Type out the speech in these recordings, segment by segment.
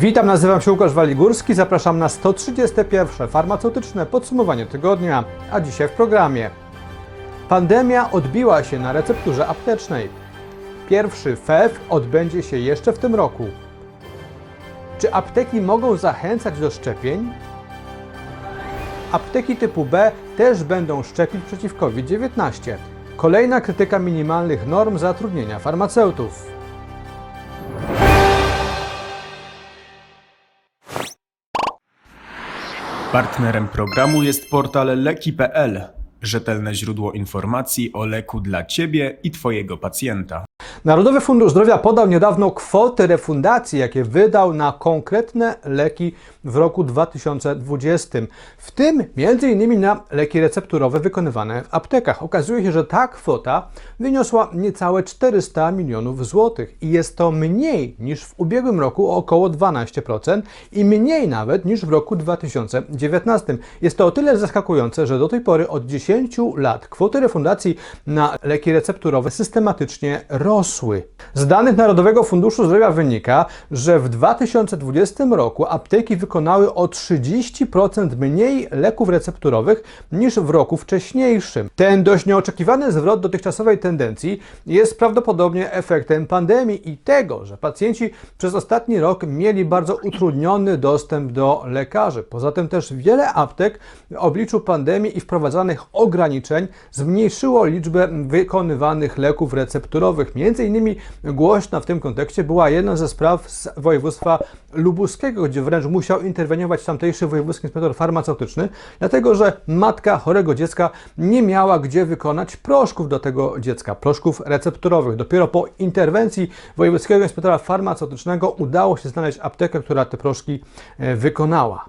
Witam, nazywam się Łukasz Waligórski, zapraszam na 131. farmaceutyczne podsumowanie tygodnia, a dzisiaj w programie. Pandemia odbiła się na recepturze aptecznej. Pierwszy FEW odbędzie się jeszcze w tym roku. Czy apteki mogą zachęcać do szczepień? Apteki typu B też będą szczepić przeciw COVID-19. Kolejna krytyka minimalnych norm zatrudnienia farmaceutów. Partnerem programu jest portal leki.pl, rzetelne źródło informacji o leku dla Ciebie i Twojego pacjenta. Narodowy Fundusz Zdrowia podał niedawno kwoty refundacji, jakie wydał na konkretne leki w roku 2020, w tym m.in. na leki recepturowe wykonywane w aptekach. Okazuje się, że ta kwota wyniosła niecałe 400 milionów złotych i jest to mniej niż w ubiegłym roku o około 12% i mniej nawet niż w roku 2019. Jest to o tyle zaskakujące, że do tej pory od 10 lat kwoty refundacji na leki recepturowe systematycznie rosły. Z danych Narodowego Funduszu Zdrowia wynika, że w 2020 roku apteki wykonały o 30% mniej leków recepturowych niż w roku wcześniejszym. Ten dość nieoczekiwany zwrot dotychczasowej tendencji jest prawdopodobnie efektem pandemii i tego, że pacjenci przez ostatni rok mieli bardzo utrudniony dostęp do lekarzy. Poza tym też wiele aptek w obliczu pandemii i wprowadzanych ograniczeń zmniejszyło liczbę wykonywanych leków recepturowych. Między innymi głośna w tym kontekście była jedna ze spraw z województwa lubuskiego, gdzie wręcz musiał interweniować tamtejszy wojewódzki inspektor farmaceutyczny, dlatego że matka chorego dziecka nie miała gdzie wykonać proszków do tego dziecka, proszków recepturowych. Dopiero po interwencji wojewódzkiego inspektora farmaceutycznego udało się znaleźć aptekę, która te proszki e, wykonała.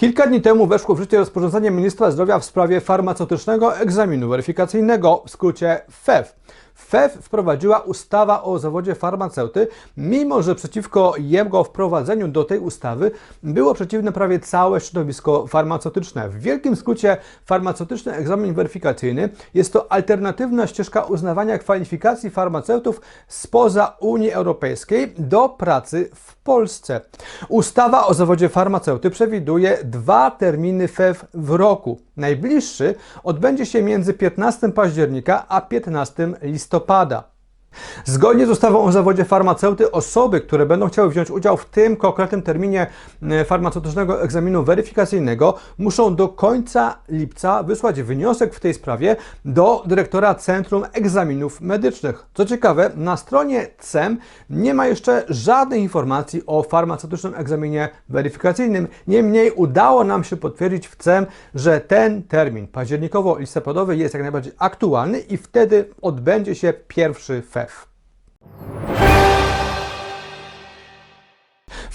Kilka dni temu weszło w życie rozporządzenie ministra zdrowia w sprawie farmaceutycznego egzaminu weryfikacyjnego, w skrócie FEW. FEW wprowadziła ustawa o zawodzie farmaceuty, mimo że przeciwko jego wprowadzeniu do tej ustawy było przeciwne prawie całe środowisko farmaceutyczne. W wielkim skrócie farmaceutyczny egzamin weryfikacyjny jest to alternatywna ścieżka uznawania kwalifikacji farmaceutów spoza Unii Europejskiej do pracy w Polsce. Ustawa o zawodzie farmaceuty przewiduje dwa terminy FEW w roku. Najbliższy odbędzie się między 15 października a 15 listopada. Zgodnie z ustawą o zawodzie farmaceuty, osoby, które będą chciały wziąć udział w tym konkretnym terminie e, farmaceutycznego egzaminu weryfikacyjnego, muszą do końca lipca wysłać wniosek w tej sprawie do dyrektora Centrum Egzaminów Medycznych. Co ciekawe, na stronie CEM nie ma jeszcze żadnej informacji o farmaceutycznym egzaminie weryfikacyjnym. Niemniej udało nam się potwierdzić w CEM, że ten termin październikowo-listopadowy jest jak najbardziej aktualny i wtedy odbędzie się pierwszy FEW.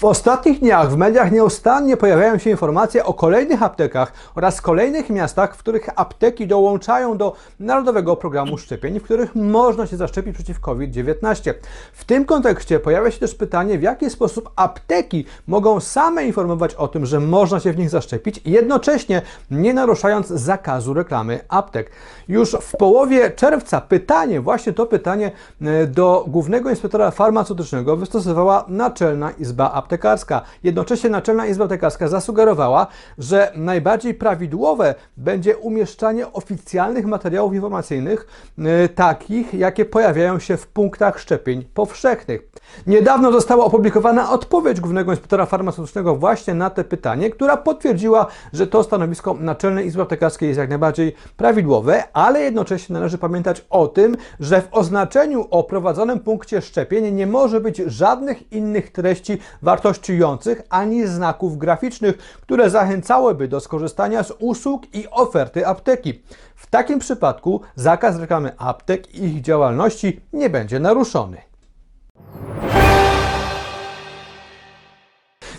W ostatnich dniach w mediach nieustannie pojawiają się informacje o kolejnych aptekach oraz kolejnych miastach, w których apteki dołączają do Narodowego Programu Szczepień, w których można się zaszczepić przeciw COVID-19. W tym kontekście pojawia się też pytanie, w jaki sposób apteki mogą same informować o tym, że można się w nich zaszczepić, jednocześnie nie naruszając zakazu reklamy aptek. Już w połowie czerwca pytanie, właśnie to pytanie e, do Głównego Inspektora Farmaceutycznego wystosowała Naczelna Izba Aptekarska. Jednocześnie Naczelna Izba Aptekarska zasugerowała, że najbardziej prawidłowe będzie umieszczanie oficjalnych materiałów informacyjnych, e, takich, jakie pojawiają się w punktach szczepień powszechnych. Niedawno została opublikowana odpowiedź Głównego Inspektora Farmaceutycznego właśnie na te pytanie, która potwierdziła, że to stanowisko Naczelnej Izby Aptekarskiej jest jak najbardziej prawidłowe, ale jednocześnie należy pamiętać o tym, że w oznaczeniu o prowadzonym punkcie szczepień nie może być żadnych innych treści wartościujących ani znaków graficznych, które zachęcałyby do skorzystania z usług i oferty apteki. W takim przypadku zakaz reklamy aptek i ich działalności nie będzie naruszony.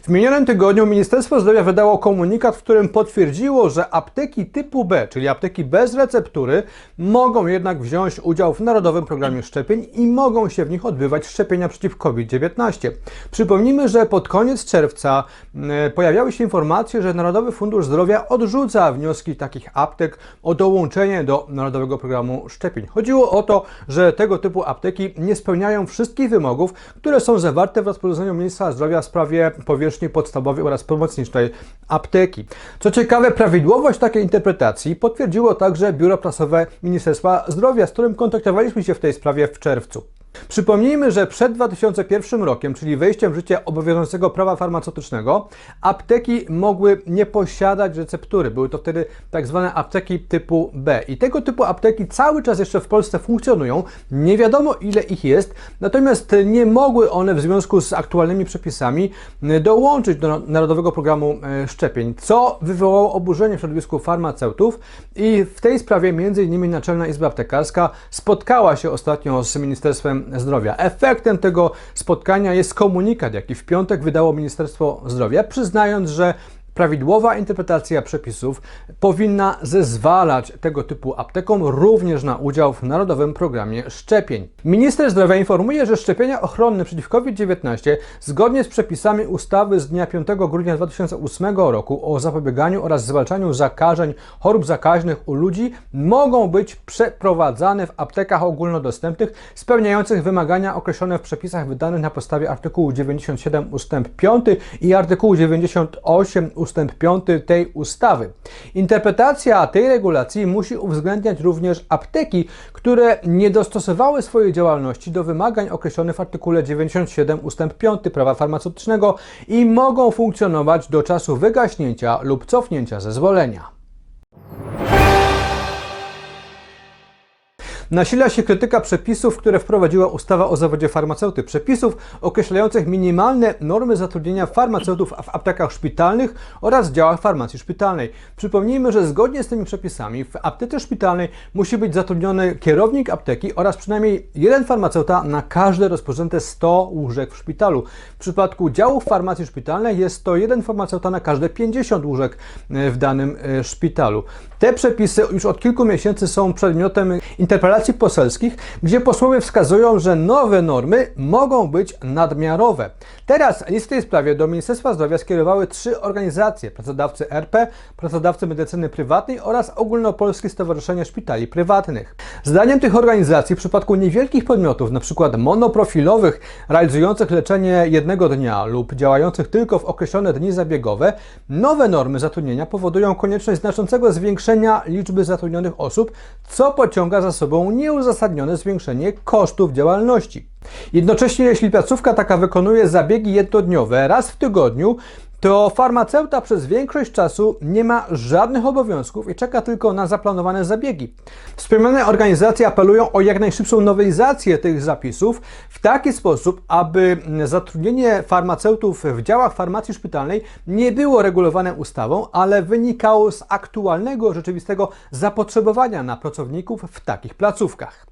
W minionym tygodniu Ministerstwo Zdrowia wydało komunikat, w którym potwierdziło, że apteki typu B, czyli apteki bez receptury, mogą jednak wziąć udział w Narodowym Programie Szczepień i mogą się w nich odbywać szczepienia przeciw COVID-19. Przypomnijmy, że pod koniec czerwca e, pojawiały się informacje, że Narodowy Fundusz Zdrowia odrzuca wnioski takich aptek o dołączenie do Narodowego Programu Szczepień. Chodziło o to, że tego typu apteki nie spełniają wszystkich wymogów, które są zawarte w rozporządzeniu Ministra Zdrowia w sprawie powierzchni podstawowej oraz pomocniczej apteki. Co ciekawe, prawidłowość takiej interpretacji potwierdziło także Biuro Prasowe Ministerstwa Zdrowia, z którym kontaktowaliśmy się w tej sprawie w czerwcu. Przypomnijmy, że przed 2001 rokiem, czyli wejściem w życie obowiązującego prawa farmaceutycznego, apteki mogły nie posiadać receptury. Były to wtedy tak zwane apteki typu B. I tego typu apteki cały czas jeszcze w Polsce funkcjonują. Nie wiadomo ile ich jest, natomiast nie mogły one w związku z aktualnymi przepisami dołączyć do Narodowego Programu e, Szczepień, co wywołało oburzenie w środowisku farmaceutów i w tej sprawie m.in. Naczelna Izba Aptekarska spotkała się ostatnio z Ministerstwem Zdrowia. Efektem tego spotkania jest komunikat, jaki w piątek wydało Ministerstwo Zdrowia, przyznając, że prawidłowa interpretacja przepisów powinna zezwalać tego typu aptekom również na udział w Narodowym Programie Szczepień. Minister Zdrowia informuje, że szczepienia ochronne przeciw COVID-19 zgodnie z przepisami ustawy z dnia 5 grudnia 2008 roku o zapobieganiu oraz zwalczaniu zakażeń chorób zakaźnych u ludzi mogą być przeprowadzane w aptekach ogólnodostępnych spełniających wymagania określone w przepisach wydanych na podstawie artykułu 97 ust. 5 i artykułu 98 ust ustęp 5 tej ustawy. Interpretacja tej regulacji musi uwzględniać również apteki, które nie dostosowały swojej działalności do wymagań określonych w artykule 97 ustęp 5 prawa farmaceutycznego i mogą funkcjonować do czasu wygaśnięcia lub cofnięcia zezwolenia. Nasila się krytyka przepisów, które wprowadziła ustawa o zawodzie farmaceuty. Przepisów określających minimalne normy zatrudnienia farmaceutów w aptekach szpitalnych oraz działach farmacji szpitalnej. Przypomnijmy, że zgodnie z tymi przepisami w aptece szpitalnej musi być zatrudniony kierownik apteki oraz przynajmniej jeden farmaceuta na każde rozpoczęte 100 łóżek w szpitalu. W przypadku działów farmacji szpitalnej jest to jeden farmaceuta na każde 50 łóżek e, w danym e, szpitalu. Te przepisy już od kilku miesięcy są przedmiotem interpelacji poselskich, gdzie posłowie wskazują, że nowe normy mogą być nadmiarowe. Teraz list w tej sprawie do Ministerstwa Zdrowia skierowały trzy organizacje: pracodawcy RP, pracodawcy medycyny prywatnej oraz Ogólnopolskie Stowarzyszenie Szpitali Prywatnych. Zdaniem tych organizacji w przypadku niewielkich podmiotów, np. monoprofilowych, realizujących leczenie jednego dnia lub działających tylko w określone dni zabiegowe, nowe normy zatrudnienia powodują konieczność znaczącego zwiększenia liczby zatrudnionych osób, co pociąga za sobą nieuzasadnione zwiększenie kosztów działalności. Jednocześnie, jeśli placówka taka wykonuje zabiegi jednodniowe raz w tygodniu, to farmaceuta przez większość czasu nie ma żadnych obowiązków i czeka tylko na zaplanowane zabiegi. Wspomniane organizacje apelują o jak najszybszą nowelizację tych zapisów w taki sposób, aby zatrudnienie farmaceutów w działach farmacji szpitalnej nie było regulowane ustawą, ale wynikało z aktualnego, rzeczywistego zapotrzebowania na pracowników w takich placówkach.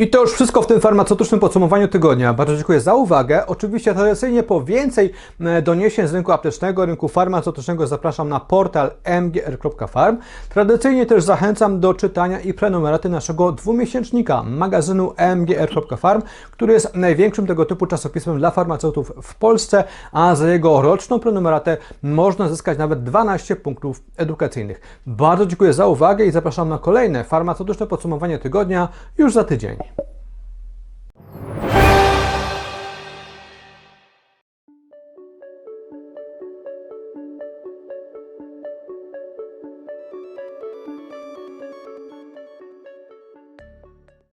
I to już wszystko w tym farmaceutycznym podsumowaniu tygodnia. Bardzo dziękuję za uwagę. Oczywiście tradycyjnie po więcej e, doniesień z rynku aptecznego, rynku farmaceutycznego zapraszam na portal mgr.farm. Tradycyjnie też zachęcam do czytania i prenumeraty naszego dwumiesięcznika magazynu mgr.farm, który jest największym tego typu czasopismem dla farmaceutów w Polsce, a za jego roczną prenumeratę można zyskać nawet 12 punktów edukacyjnych. Bardzo dziękuję za uwagę i zapraszam na kolejne farmaceutyczne podsumowanie tygodnia już za tydzień.